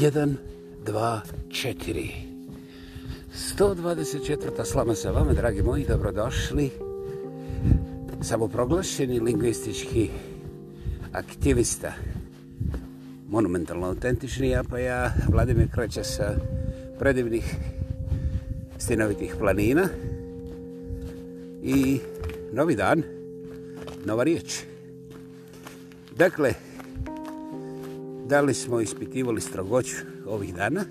124. slama sa vama, dragi moji, dobrodošli. Samoproglašeni lingvistički aktivista. Monumentalno autentični ja, pa ja, Vladimir Kreća sa predivnih stinovitih planina. I novi dan, nova riječ. Dakle, da li smo ispitivali strogoću ovih dana?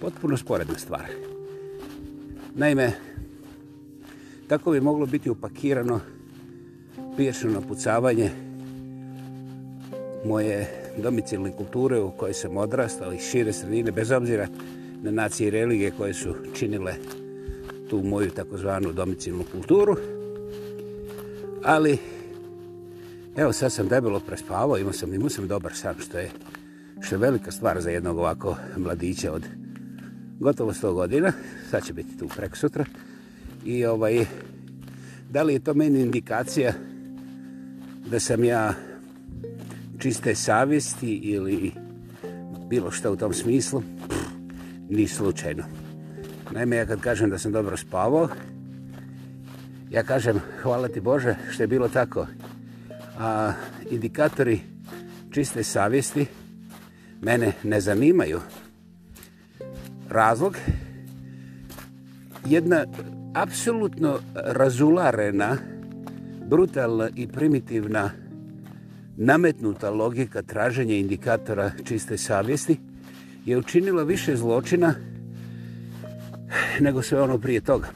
Potpuno sporedna stvar. Naime, tako bi moglo biti upakirano piješno napucavanje moje domicilne kulture u kojoj sam odrastao i šire sredine, bez obzira na nacije i religije koje su činile tu moju takozvanu domicilnu kulturu. Ali, evo sad sam debelo prespavao, imao sam, imao sam dobar san što je što je velika stvar za jednog ovako mladića od gotovo 100 godina. Sad će biti tu preko sutra. I ovaj, da li je to meni indikacija da sam ja čiste savjesti ili bilo što u tom smislu? Pff, ni slučajno. Naime, ja kad kažem da sam dobro spavao, ja kažem hvala ti Bože što je bilo tako. A indikatori čiste savjesti, mene ne zanimaju. Razlog? Jedna apsolutno razularena, brutalna i primitivna nametnuta logika traženja indikatora čiste savjesti je učinila više zločina nego sve ono prije toga.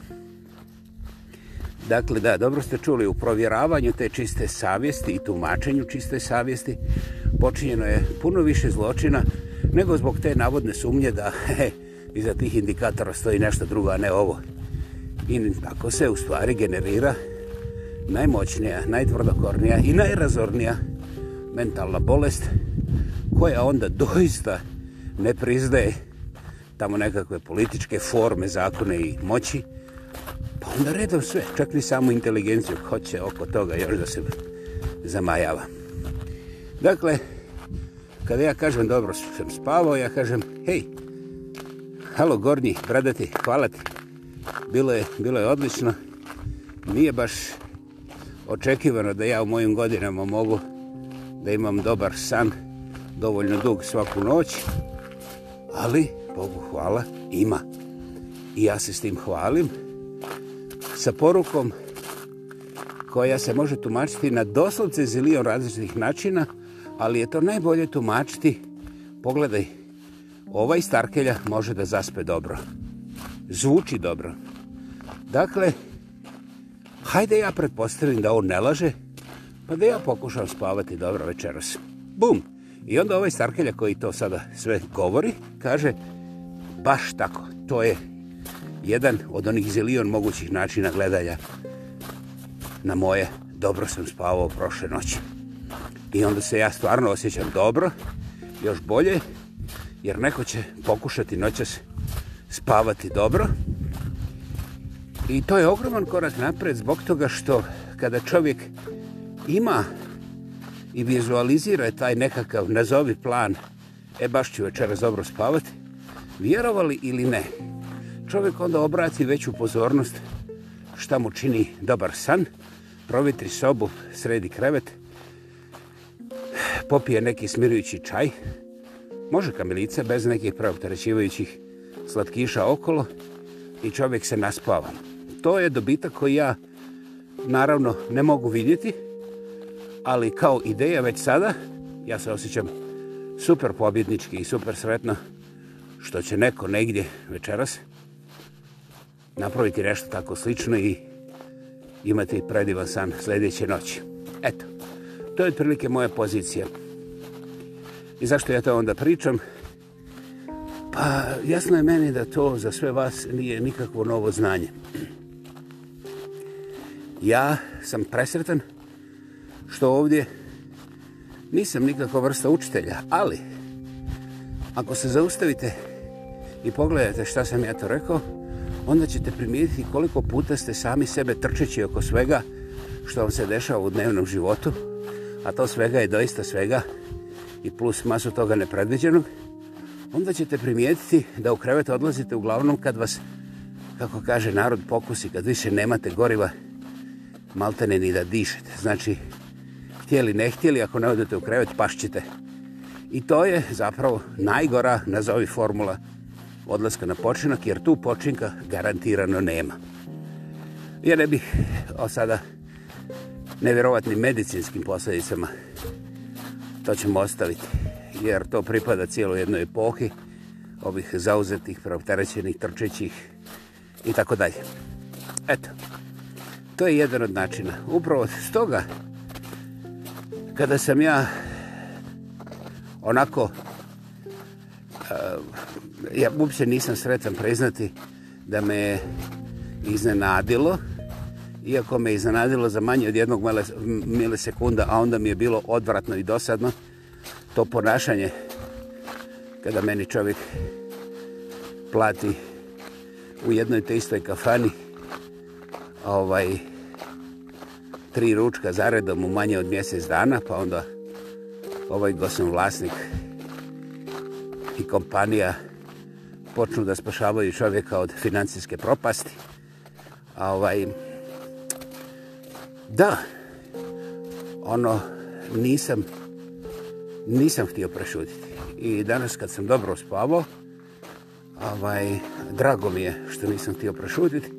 Dakle, da, dobro ste čuli, u provjeravanju te čiste savjesti i tumačenju čiste savjesti počinjeno je puno više zločina nego zbog te navodne sumnje da he, iza tih indikatora stoji nešto drugo, a ne ovo. I tako se u stvari generira najmoćnija, najtvrdokornija i najrazornija mentalna bolest koja onda doista ne prizde tamo nekakve političke forme, zakone i moći, pa onda redom sve, čak ni samo inteligenciju hoće oko toga još da se zamajavam. Dakle, kada ja kažem dobro sam spavao, ja kažem hej, halo gornji, bradati, hvala ti. Bilo je, bilo je odlično. Nije baš očekivano da ja u mojim godinama mogu da imam dobar san, dovoljno dug svaku noć, ali, Bogu hvala, ima. I ja se s tim hvalim sa porukom koja se može tumačiti na doslovce zilion različitih načina, ali je to najbolje tumačiti. Pogledaj, ovaj starkelja može da zaspe dobro. Zvuči dobro. Dakle, hajde ja pretpostavim da on ne laže, pa da ja pokušam spavati dobro večeras. Bum! I onda ovaj starkelja koji to sada sve govori, kaže, baš tako, to je jedan od onih zilion mogućih načina gledanja na moje dobro sam spavao prošle noće. I onda se ja stvarno osjećam dobro, još bolje, jer neko će pokušati noćas spavati dobro. I to je ogroman korak napred zbog toga što kada čovjek ima i vizualizira taj nekakav nazovi plan, e baš ću večeras dobro spavati, vjerovali ili ne, čovjek onda obraci veću pozornost šta mu čini dobar san, provitri sobu, sredi krevet, popije neki smirujući čaj, može kamilica bez nekih preopterećivajućih slatkiša okolo i čovjek se naspava. To je dobitak koji ja naravno ne mogu vidjeti, ali kao ideja već sada, ja se osjećam super pobjednički i super sretno što će neko negdje večeras napraviti nešto tako slično i imati predivan san sljedeće noći. Eto. To je otprilike moja pozicija. I zašto ja to onda pričam? Pa jasno je meni da to za sve vas nije nikakvo novo znanje. Ja sam presretan što ovdje nisam nikakva vrsta učitelja, ali ako se zaustavite i pogledate šta sam ja to rekao, onda ćete primijetiti koliko puta ste sami sebe trčeći oko svega što vam se dešava u dnevnom životu, a to svega je doista svega i plus masu toga nepredviđenog, onda ćete primijetiti da u krevet odlazite uglavnom kad vas, kako kaže narod, pokusi, kad više nemate goriva, maltene ni da dišete. Znači, htjeli, ne htjeli, ako ne odete u krevet, pašćete. I to je zapravo najgora, nazovi formula, odlaska na počinak, jer tu počinka garantirano nema. Ja ne bih o sada nevjerovatnim medicinskim posljedicama. To ćemo ostaviti, jer to pripada cijelo jednoj epohi ovih zauzetih, preopterećenih, trčećih i tako dalje. Eto, to je jedan od načina. Upravo s toga, kada sam ja onako, uh, ja uopće nisam sretan priznati da me iznenadilo, iako me iznenadilo za manje od jednog milisekunda, a onda mi je bilo odvratno i dosadno to ponašanje kada meni čovjek plati u jednoj te istoj kafani ovaj tri ručka zaredom u manje od mjesec dana, pa onda ovaj gosom vlasnik i kompanija počnu da spašavaju čovjeka od financijske propasti. A ovaj, da, ono, nisam, nisam htio prešutiti. I danas kad sam dobro spavao, ovaj, drago mi je što nisam htio prešutiti,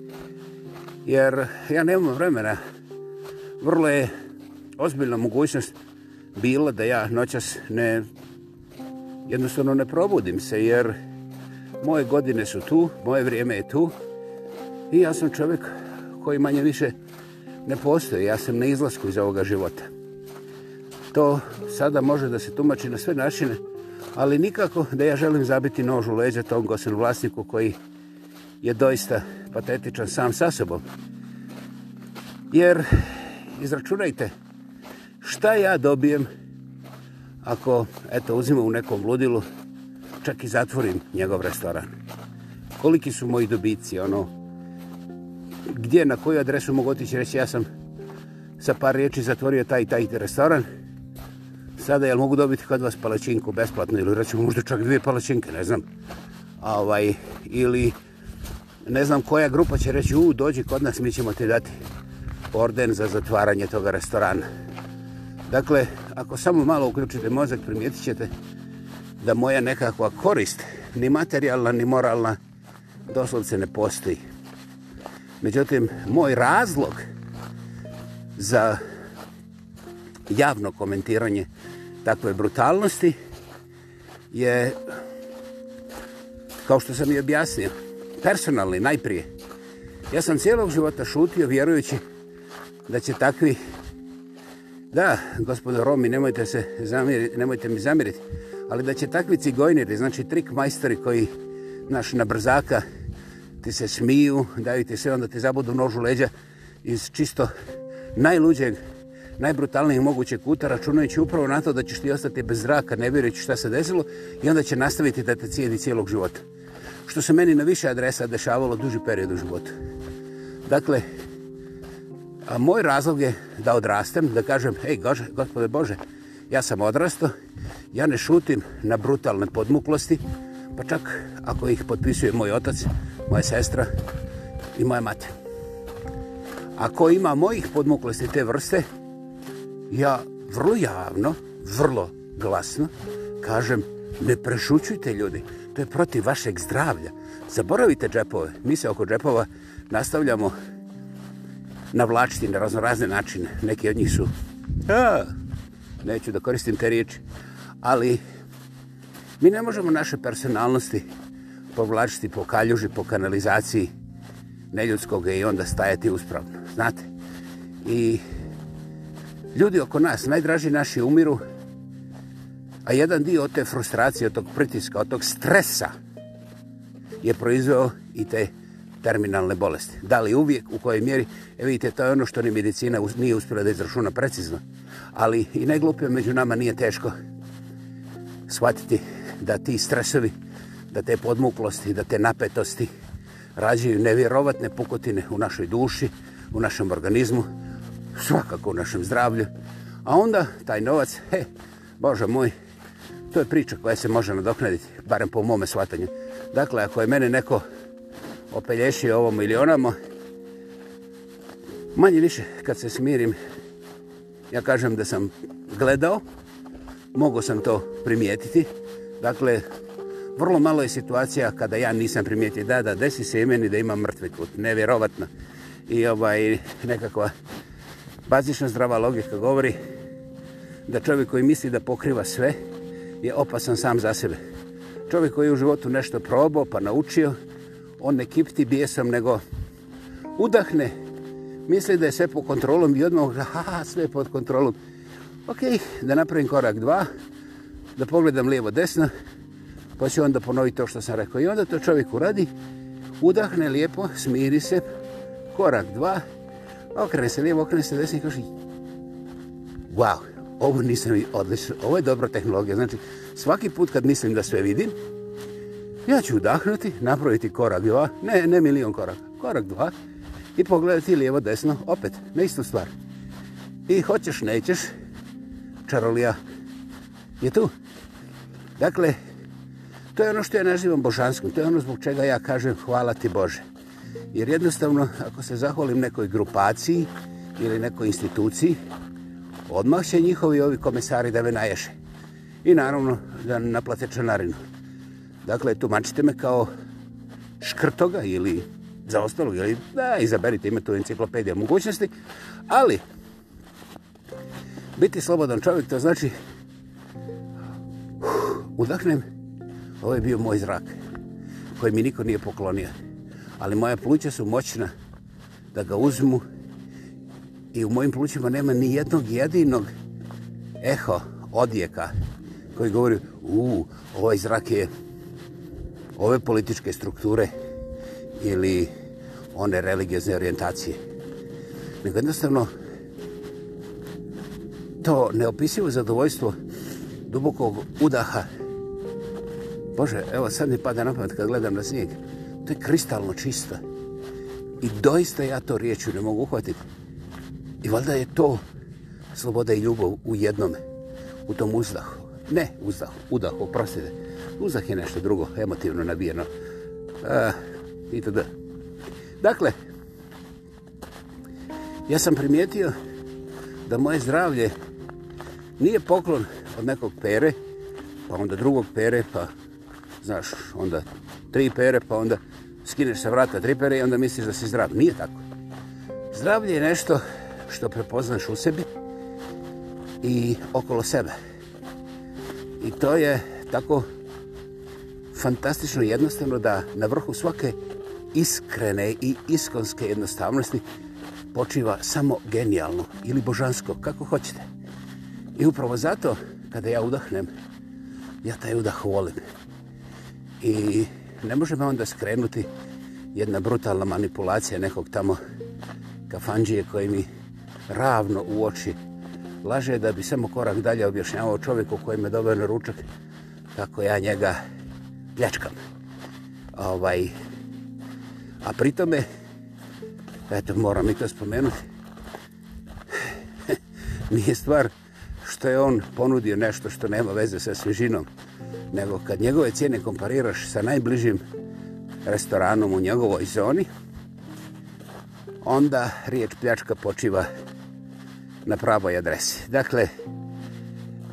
jer ja nemam vremena. Vrlo je ozbiljna mogućnost bila da ja noćas ne, jednostavno ne probudim se, jer moje godine su tu, moje vrijeme je tu i ja sam čovjek koji manje više ne postoji, ja sam na izlasku iz ovoga života. To sada može da se tumači na sve načine, ali nikako da ja želim zabiti nož u leđa tom gosen vlasniku koji je doista patetičan sam sa sobom. Jer, izračunajte, šta ja dobijem ako, eto, uzimam u nekom ludilu, čak i zatvorim njegov restoran? Koliki su moji dobici, ono, gdje, na koju adresu mogu otići reći ja sam sa par riječi zatvorio taj taj restoran. Sada jel mogu dobiti kod vas palačinku besplatno ili recimo možda čak dvije palačinke, ne znam. A ovaj, ili ne znam koja grupa će reći u, dođi kod nas, mi ćemo ti dati orden za zatvaranje toga restorana. Dakle, ako samo malo uključite mozak, primijetit ćete da moja nekakva korist, ni materijalna, ni moralna, doslovce ne postoji. Međutim, moj razlog za javno komentiranje takve brutalnosti je, kao što sam i objasnio, personalni najprije. Ja sam cijelog života šutio vjerujući da će takvi... Da, gospodo Romi, nemojte, se zamiriti, nemojte mi zamiriti, ali da će takvi cigojniri, znači trik majstori koji naš nabrzaka brzaka ti se smiju, daju ti sve, onda ti zabudu nožu leđa iz čisto najluđeg, najbrutalnijeg mogućeg kuta, računajući upravo na to da ćeš ti ostati bez zraka, ne vjerujući šta se desilo i onda će nastaviti da te cijedi cijelog života. Što se meni na više adresa dešavalo duži period u životu. Dakle, a moj razlog je da odrastem, da kažem, ej, gože, gospode Bože, ja sam odrasto, ja ne šutim na brutalne podmuklosti, pa čak ako ih potpisuje moj otac, moja sestra i moja mate. Ako ima mojih podmuklosti te vrste, ja vrlo javno, vrlo glasno kažem ne prešućujte ljudi, to je protiv vašeg zdravlja. Zaboravite džepove, mi se oko džepova nastavljamo navlačiti na razno razne načine. Neki od njih su, a, neću da koristim te riječi, ali mi ne možemo naše personalnosti povlačiti po kaljuži, po kanalizaciji neljudskog i onda stajati uspravno. Znate? I ljudi oko nas, najdraži naši umiru, a jedan dio od te frustracije, od tog pritiska, od tog stresa je proizveo i te terminalne bolesti. Da li uvijek, u kojoj mjeri, e vidite, to je ono što ni medicina nije uspjela da izrašuna precizno, ali i najglupio među nama nije teško shvatiti da ti stresovi da te podmuklosti, da te napetosti rađaju nevjerovatne pukotine u našoj duši, u našem organizmu, svakako u našem zdravlju. A onda taj novac, he, Bože moj, to je priča koja se može nadoknaditi, barem po mome shvatanju. Dakle, ako je mene neko opelješio ovom milionamo, manje više kad se smirim, ja kažem da sam gledao, mogo sam to primijetiti. Dakle, Vrlo malo je situacija kada ja nisam primijetio da, da desi se meni da ima mrtvi kut. Nevjerovatno. I ovaj, nekakva bazična zdrava logika govori da čovjek koji misli da pokriva sve je opasan sam za sebe. Čovjek koji je u životu nešto probao pa naučio, on ne kipti bijesom nego udahne, misli da je sve pod kontrolom i odmah ga, ha, ha, sve pod kontrolom. Ok, da napravim korak dva, da pogledam lijevo desno, pa će onda ponoviti to što sam rekao. I onda to čovjek uradi, udahne lijepo, smiri se, korak dva, okrene se lijevo, okrene se desno i kaže, wow, ovo nisam odlično, ovo je dobra tehnologija. Znači, svaki put kad mislim da sve vidim, ja ću udahnuti, napraviti korak dva, ne, ne milion koraka, korak dva, i pogledati lijevo, desno, opet, na istu stvar. I hoćeš, nećeš, čarolija je tu. Dakle, To je ono što ja nazivam božanskim, to je ono zbog čega ja kažem hvala ti Bože. Jer jednostavno, ako se zahvalim nekoj grupaciji ili nekoj instituciji, odmah će njihovi ovi komesari da me naješe. I naravno, da naplate čanarinu. Dakle, tumačite me kao škrtoga ili zaostalog, ili da, izaberite, ima tu enciklopedija mogućnosti, ali biti slobodan čovjek, to znači uh, udahnem Ovo je bio moj zrak, koji mi niko nije poklonio. Ali moja pluća su moćna da ga uzmu i u mojim plućima nema ni jednog jedinog eho odjeka koji govori u ovaj zrak je ove političke strukture ili one religijazne orijentacije. Nego jednostavno to neopisivo zadovoljstvo dubokog udaha Bože, evo sad mi pada na pamet kad gledam na snijeg. To je kristalno čisto. I doista ja to riječu ne mogu uhvatiti. I valjda je to sloboda i ljubav u jednom, u tom uzdahu. Ne uzdahu, udahu, prosite. Uzdah je nešto drugo, emotivno nabijeno. I to da. Dakle, ja sam primijetio da moje zdravlje nije poklon od nekog pere, pa onda drugog pere, pa znaš, onda tri pere, pa onda skineš sa vrata tri pere i onda misliš da si zdrav. Nije tako. Zdravlje je nešto što prepoznaš u sebi i okolo sebe. I to je tako fantastično jednostavno da na vrhu svake iskrene i iskonske jednostavnosti počiva samo genijalno ili božansko, kako hoćete. I upravo zato, kada ja udahnem, ja taj udah volim i ne može me onda skrenuti jedna brutalna manipulacija nekog tamo kafanđije koji mi ravno u oči laže da bi samo korak dalje objašnjavao čovjeku koji me dobeo na ručak kako ja njega pljačkam. Ovaj, a pri tome, eto moram i to spomenuti, nije stvar što je on ponudio nešto što nema veze sa svežinom, nego kad njegove cijene kompariraš sa najbližim restoranom u njegovoj zoni, onda riječ pljačka počiva na pravoj adresi. Dakle,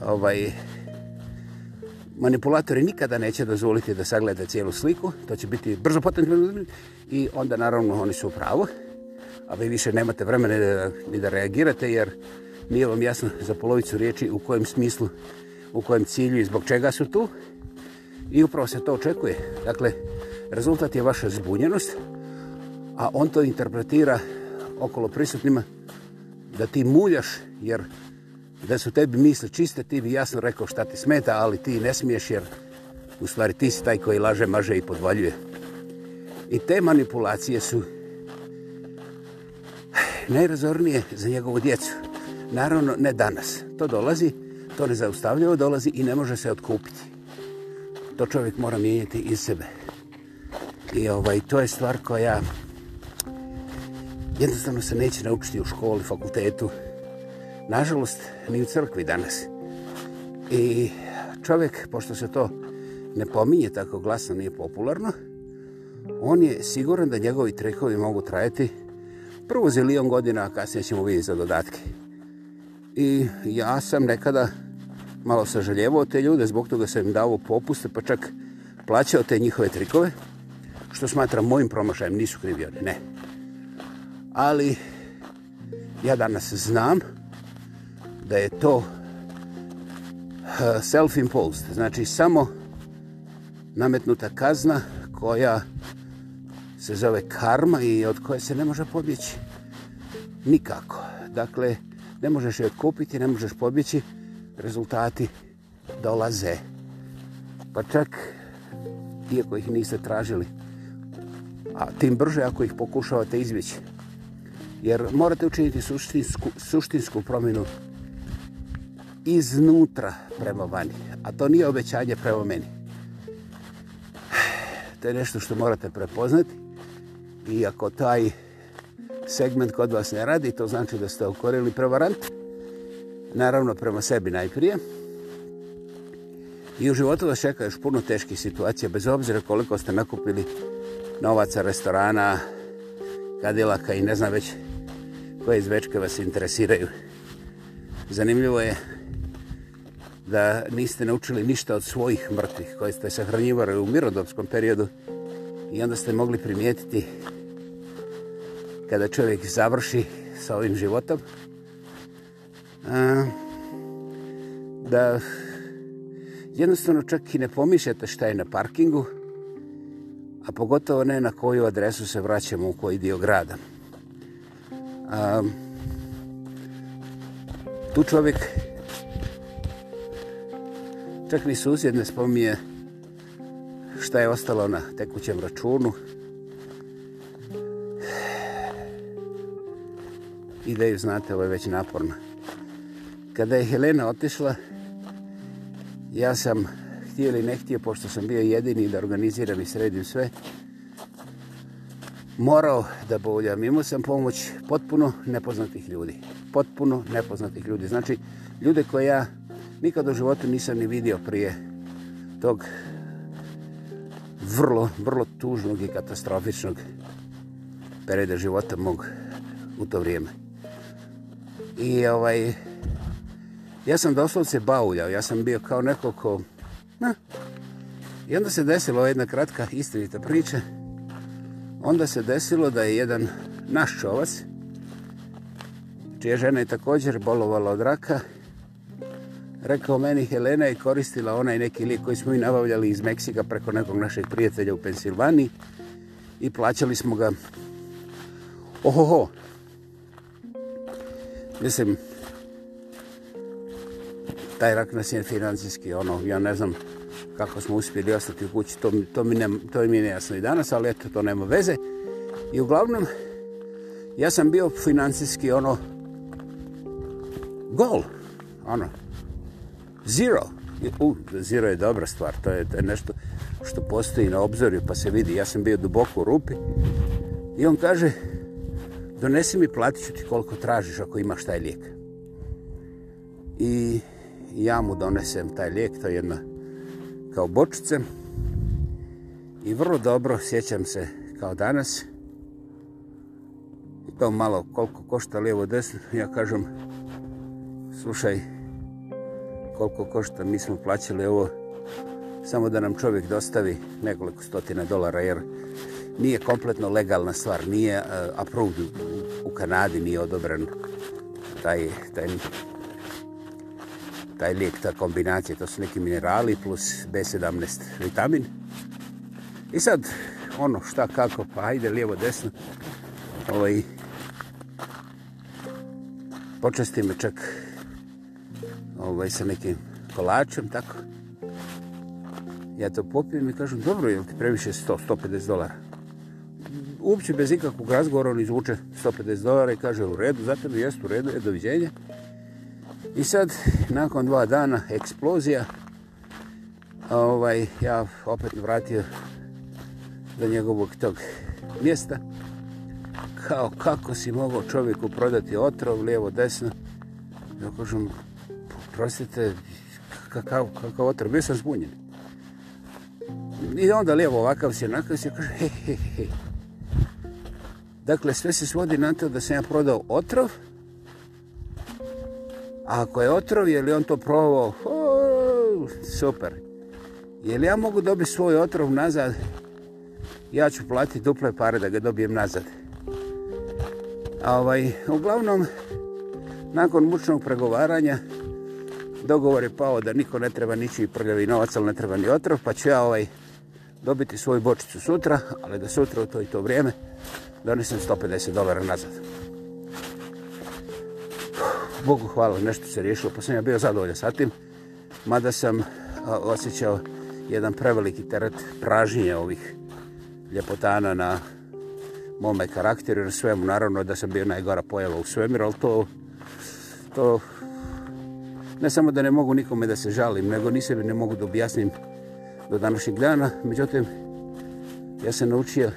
ovaj manipulatori nikada neće dozvoliti da sagleda cijelu sliku, to će biti brzo potencijalno i onda naravno oni su u pravu, a vi više nemate vremena ni da, ni da reagirate jer nije vam jasno za polovicu riječi u kojem smislu u kojem cilju i zbog čega su tu. I upravo se to očekuje. Dakle, rezultat je vaša zbunjenost, a on to interpretira okolo prisutnima da ti muljaš, jer da su tebi misle čiste, ti bi jasno rekao šta ti smeta, ali ti ne smiješ, jer u stvari ti si taj koji laže, maže i podvaljuje. I te manipulacije su najrazornije za njegovu djecu. Naravno, ne danas. To dolazi to ne zaustavljava, dolazi i ne može se odkupiti. To čovjek mora mijenjati iz sebe. I ovaj, to je stvar koja jednostavno se neće naučiti u školi, fakultetu. Nažalost, ni u crkvi danas. I čovjek, pošto se to ne pominje tako glasno, nije popularno, on je siguran da njegovi trekovi mogu trajati prvo zilion godina, a kasnije ćemo vidjeti za dodatke. I ja sam nekada malo sažaljevao te ljude, zbog toga sam im davao popuste, pa čak plaćao te njihove trikove, što smatram mojim promašajem, nisu krivi oni, ne. Ali ja danas znam da je to eh, self-imposed, znači samo nametnuta kazna koja se zove karma i od koje se ne može pobjeći nikako. Dakle, ne možeš je kupiti, ne možeš pobjeći, rezultati dolaze. Pa čak iako ih niste tražili. A tim brže ako ih pokušavate izbjeći. Jer morate učiniti suštinsku, suštinsku promjenu iznutra prema vani. A to nije obećanje prema meni. To je nešto što morate prepoznati. I ako taj segment kod vas ne radi, to znači da ste okorili prevarant naravno prema sebi najprije. I u životu vas čeka još puno teških situacija, bez obzira koliko ste nakupili novaca, restorana, kadilaka i ne znam već koje izvečke vas interesiraju. Zanimljivo je da niste naučili ništa od svojih mrtvih koje ste sahranjivali u mirodopskom periodu i onda ste mogli primijetiti kada čovjek završi sa ovim životom, da jednostavno čak i ne pomišljate šta je na parkingu, a pogotovo ne na koju adresu se vraćamo u koji dio grada. A, tu čovjek čak ni susjed ne spominje šta je ostalo na tekućem računu. Ideju znate, ovo je već naporno kada je Helena otišla, ja sam htio ili ne htio, pošto sam bio jedini da organiziram i sredim sve, morao da bouljam. Imao sam pomoć potpuno nepoznatih ljudi. Potpuno nepoznatih ljudi. Znači, ljude koje ja nikad u životu nisam ni vidio prije tog vrlo, vrlo tužnog i katastrofičnog perioda života mog u to vrijeme. I ovaj, ja sam doslovce bauljao, ja sam bio kao nekoliko, na. I onda se desilo jedna kratka istinita priča, onda se desilo da je jedan naš čovac, čija žena je također bolovala od raka, rekao meni Helena je koristila onaj neki lijek koji smo i nabavljali iz Meksika preko nekog našeg prijatelja u Pensilvaniji i plaćali smo ga. Ohoho! Mislim, taj rak nas je financijski, ono, ja ne znam kako smo uspjeli ostati u kući, to, to, mi, ne, to mi je nejasno i danas, ali eto, to nema veze. I uglavnom, ja sam bio financijski, ono, gol, ono, zero. U, zero je dobra stvar, to je, to je nešto što postoji na obzorju, pa se vidi. Ja sam bio duboko u rupi i on kaže, donesi mi, platit ću ti koliko tražiš ako imaš taj lijek. I ja mu donesem taj lijek, to je jedna kao bočice. I vrlo dobro sjećam se kao danas. I to malo koliko košta lijevo desno, ja kažem, slušaj, koliko košta, mi smo plaćali ovo samo da nam čovjek dostavi nekoliko stotina dolara, jer nije kompletno legalna stvar, nije uh, eh, approved u, u Kanadi, nije odobren taj, taj taj lijek, ta kombinacija, to su neki minerali plus B17 vitamin. I sad, ono šta kako, pa ajde lijevo desno. Ovaj, počasti me čak ovaj, sa nekim kolačem, tako. Ja to popijem i kažem, dobro, jel ti previše 100, 150 dolara? Uopće bez ikakvog razgovora on izvuče 150 dolara i kaže u redu, zato mi jest u redu, je doviđenje. I sad, nakon dva dana eksplozija, ovaj, ja opet vratio do njegovog tog mjesta. Kao, kako si mogao čovjeku prodati otrov, lijevo, desno? Ja kažem, prostite, kakav, kakav otrov, bio sam zbunjen. I onda lijevo ovakav si, onakav si, kaže, he, he, he. Dakle, sve se svodi na to da sam ja prodao otrov, A ako je otrov, je li on to provao? Uu, super. Je li ja mogu dobiti svoj otrov nazad? Ja ću platiti duple pare da ga dobijem nazad. A ovaj, uglavnom, nakon mučnog pregovaranja, dogovor je pao da niko ne treba ničiji prljavi novac, ali ne treba ni otrov, pa ću ja ovaj, dobiti svoju bočicu sutra, ali da sutra u to i to vrijeme donesem 150 dolara nazad. Hvala. Bogu hvala, nešto se riješilo, pa sam ja bio zadovoljan sa tim. Mada sam osjećao jedan preveliki teret pražnje ovih ljepotana na mome karakteru i na svemu. Naravno da sam bio najgora pojava u svemiru, ali to, to ne samo da ne mogu nikome da se žalim, nego ni sebi ne mogu da objasnim do današnjeg dana. Međutim, ja sam naučio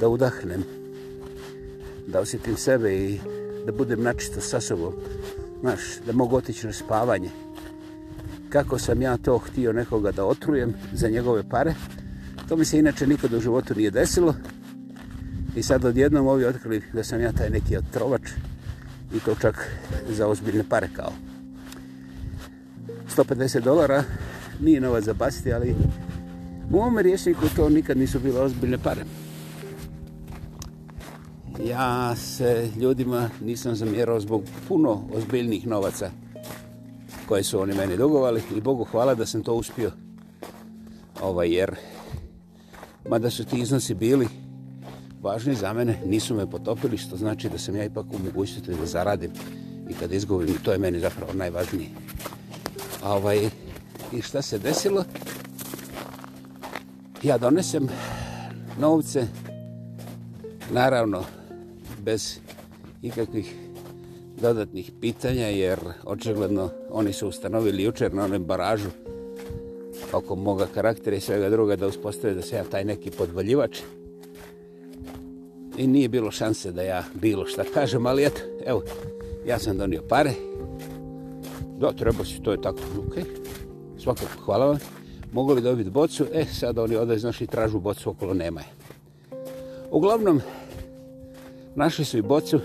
da udahnem, da osjetim sebe i da budem načista sa sobom, znaš, da mogu otići na spavanje. Kako sam ja to htio nekoga da otrujem za njegove pare, to mi se inače nikada u životu nije desilo. I sad odjednom ovi otkrili da sam ja taj neki otrovač i to čak za ozbiljne pare kao. 150 dolara, nije novac za basiti, ali u ovom rješniku to nikad nisu bile ozbiljne pare. Ja se ljudima nisam zamjerao zbog puno ozbiljnih novaca koje su oni meni dugovali i Bogu hvala da sam to uspio ovaj jer mada su ti iznosi bili važni za mene, nisu me potopili što znači da sam ja ipak u mogućnosti da zaradim i kad izgovorim to je meni zapravo najvažnije ovaj, i šta se desilo ja donesem novce naravno bez ikakvih dodatnih pitanja, jer očigledno oni su ustanovili jučer na onem baražu oko moga karaktera i svega druga da uspostavio da se ja taj neki podvaljivač. I nije bilo šanse da ja bilo šta kažem, ali eto, evo, ja sam donio pare. Da, treba si, to je tako, okej. Okay. Svakako, hvala vam. Mogu li dobiti bocu? E, sad oni odaj, znaš, i tražu bocu okolo, nema je. Uglavnom, Našli su i bocu.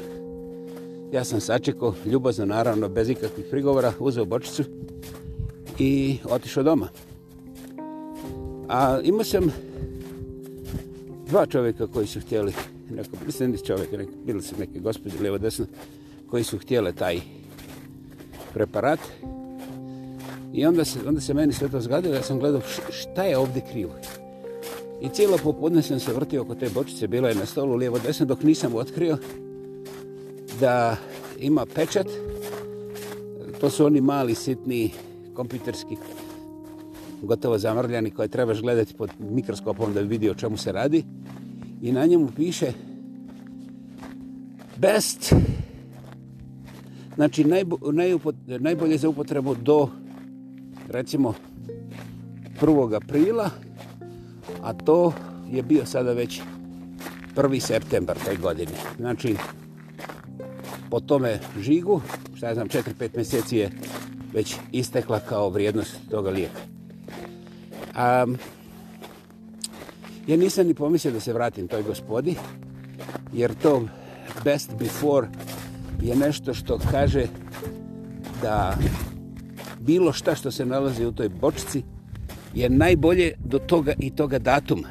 Ja sam sačekao, ljubozno naravno, bez ikakvih prigovora, uzeo bočicu i otišao doma. A imao sam dva čovjeka koji su htjeli, neko, mislim da čovjek, neko, bili su neke gospodine, lijevo desno, koji su htjeli taj preparat. I onda se, onda se meni sve to zgadilo, ja sam gledao šta je ovdje krivo. I cijelo popodne sam se vrtio oko te bočice, bila je na stolu lijevo desno, dok nisam otkrio da ima pečat. To su oni mali, sitni, kompjuterski, gotovo zamrljani, koje trebaš gledati pod mikroskopom da bi vidio o čemu se radi. I na njemu piše best, znači najbolje, najbolje za upotrebu do, recimo, 1. aprila 2020 a to je bio sada već 1. september toj godini. Znači, po tome žigu, šta ja znam, 4-5 mjeseci je već istekla kao vrijednost toga lijeka. A, ja nisam ni pomislio da se vratim toj gospodi, jer to best before je nešto što kaže da bilo šta što se nalazi u toj bočici je najbolje do toga i toga datuma.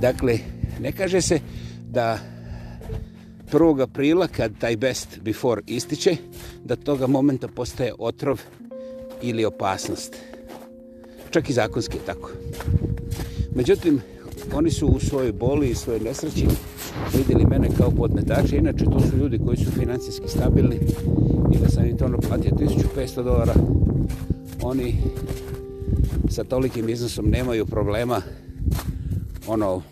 Dakle, ne kaže se da 1. aprila, kad taj best before ističe, da toga momenta postaje otrov ili opasnost. Čak i zakonski je tako. Međutim, oni su u svojoj boli i svojoj nesreći vidjeli mene kao podmetača. Inače, to su ljudi koji su financijski stabilni i da sam im to platio 1500 dolara. Oni sa tolikim iznosom nemaju problema ono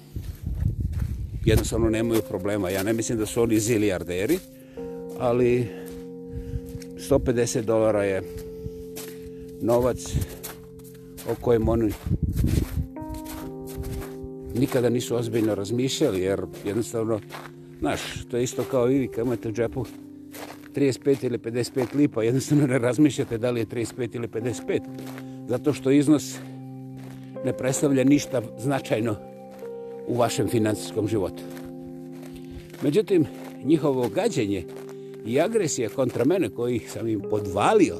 jednostavno nemaju problema ja ne mislim da su oni zilijarderi ali 150 dolara je novac o kojem oni nikada nisu ozbiljno razmišljali jer jednostavno znaš, to je isto kao i vi kad imate u džepu 35 ili 55 lipa jednostavno ne razmišljate da li je 35 ili 55 zato što iznos ne predstavlja ništa značajno u vašem financijskom životu. Međutim, njihovo gađenje i agresija kontra mene koji sam im podvalio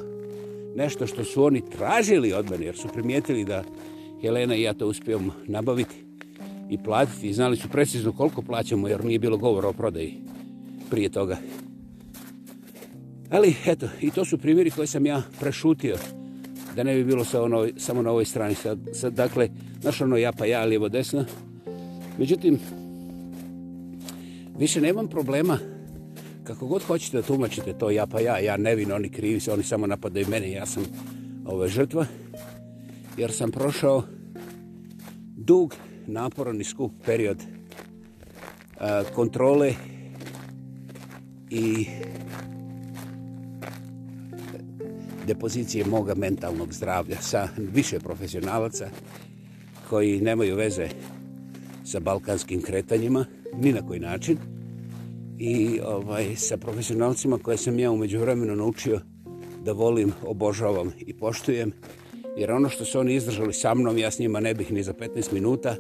nešto što su oni tražili od mene jer su primijetili da Helena i ja to uspijem nabaviti i platiti. Znali su precizno koliko plaćamo jer nije bilo govora o prodaji prije toga. Ali eto, i to su primjeri koje sam ja prešutio da ne bi bilo sa ono, samo na ovoj strani. Sad, sad, dakle, naš ono ja pa ja, lijevo desno. Međutim, više nemam problema kako god hoćete da tumačite to ja pa ja, ja nevin, oni krivi se, oni samo napadaju mene, ja sam ova žrtva. Jer sam prošao dug, naporan i skup period a, kontrole i depozicije moga mentalnog zdravlja sa više profesionalaca koji nemaju veze sa balkanskim kretanjima ni na koji način i ovaj sa profesionalcima koje sam ja umeđu vremenu naučio da volim, obožavam i poštujem jer ono što su oni izdržali sa mnom ja s njima ne bih ni za 15 minuta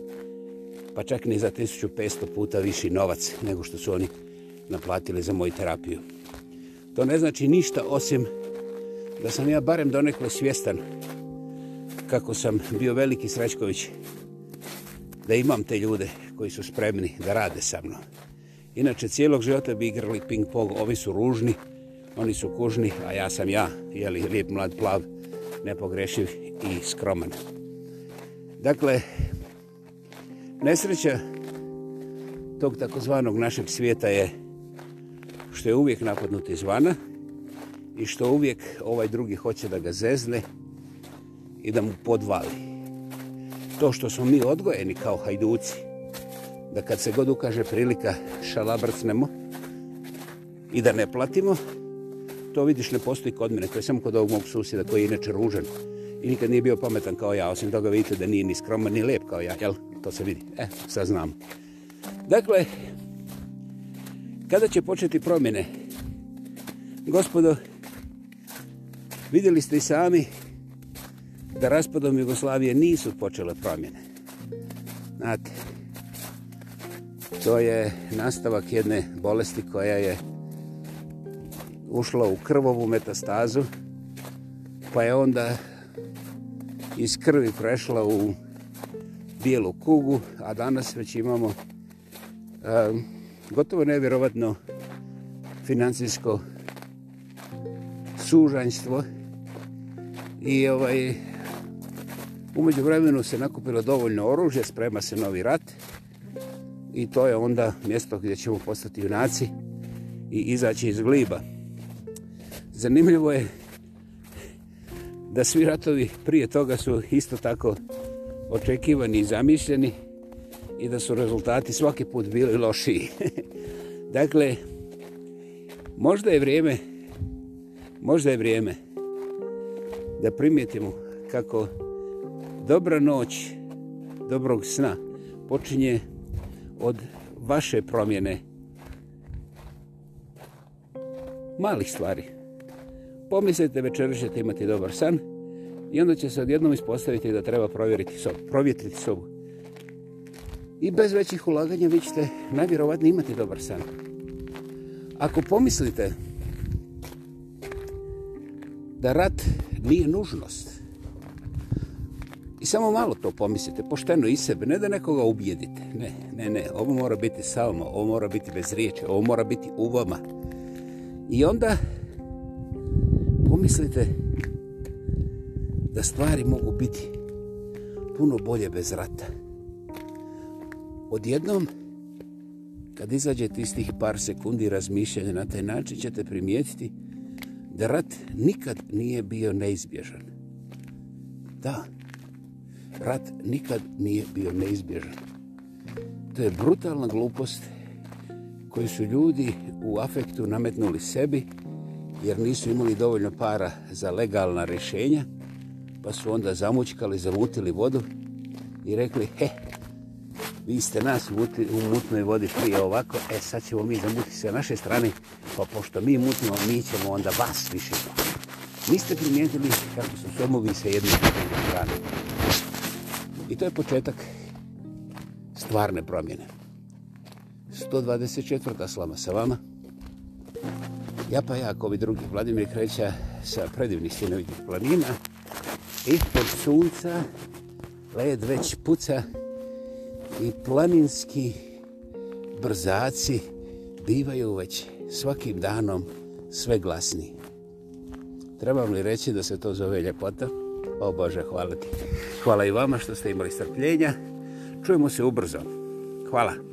pa čak ni za 1500 puta viši novac nego što su oni naplatili za moju terapiju to ne znači ništa osim da sam ja barem donekle svjestan kako sam bio veliki Srećković da imam te ljude koji su spremni da rade sa mnom. Inače, cijelog života bi igrali ping-pong. Ovi su ružni, oni su kužni, a ja sam ja, jeli, lijep, mlad, plav, nepogrešiv i skroman. Dakle, nesreća tog takozvanog našeg svijeta je što je uvijek napadnut izvana, i što uvijek ovaj drugi hoće da ga zezne i da mu podvali. To što smo mi odgojeni kao hajduci, da kad se god ukaže prilika šalabrcnemo i da ne platimo, to vidiš ne postoji kod mene, to je samo kod ovog mog susjeda koji je inače ružan i nikad nije bio pametan kao ja, osim toga vidite da nije ni skroman ni lijep kao ja, jel? To se vidi. E, sad znam. Dakle, kada će početi promjene? Gospodo, Vidjeli ste i sami da raspadom Jugoslavije nisu počele promjene. Znate, to je nastavak jedne bolesti koja je ušla u krvovu metastazu, pa je onda iz krvi prešla u bijelu kugu, a danas već imamo um, gotovo nevjerovatno financijsko sužanjstvo, i ovaj umeđu vremenu se nakupilo dovoljno oružje, sprema se novi rat i to je onda mjesto gdje ćemo postati junaci i izaći iz gliba. Zanimljivo je da svi ratovi prije toga su isto tako očekivani i zamišljeni i da su rezultati svaki put bili lošiji. dakle, možda je vrijeme, možda je vrijeme, da primijetimo kako dobra noć, dobrog sna počinje od vaše promjene malih stvari. Pomislite večer ćete imati dobar san i onda će se odjednom ispostaviti da treba provjeriti sobu, provjetriti sobu. I bez većih ulaganja vi ćete najvjerovatnije imati dobar san. Ako pomislite da rat nije nužnost. I samo malo to pomislite, pošteno i sebe, ne da nekoga ubijedite. Ne, ne, ne, ovo mora biti samo, ovo mora biti bez riječe, ovo mora biti u vama. I onda pomislite da stvari mogu biti puno bolje bez rata. Odjednom, kad izađete iz tih par sekundi razmišljanja na taj način, ćete primijetiti da da rat nikad nije bio neizbježan. Da, rat nikad nije bio neizbježan. To je brutalna glupost koju su ljudi u afektu nametnuli sebi jer nisu imali dovoljno para za legalna rješenja pa su onda zamučkali, zamutili vodu i rekli he, vi ste nas muti, u mutnoj vodi prije ovako, e sad ćemo mi zamuti sve naše strane, pa pošto mi mutimo, mi ćemo onda vas više Mi ste primijetili kako su somovi sa jedne strane. I to je početak stvarne promjene. 124. slama sa vama. Ja pa ja, kovi drugi, Vladimir Kreća sa predivnih sinovitih planina. Ispod sunca, led već puca, i planinski brzaci bivaju već svakim danom sve glasni. Trebam li reći da se to zove ljepota? O Bože, hvala ti. Hvala i vama što ste imali strpljenja. Čujemo se ubrzo. Hvala.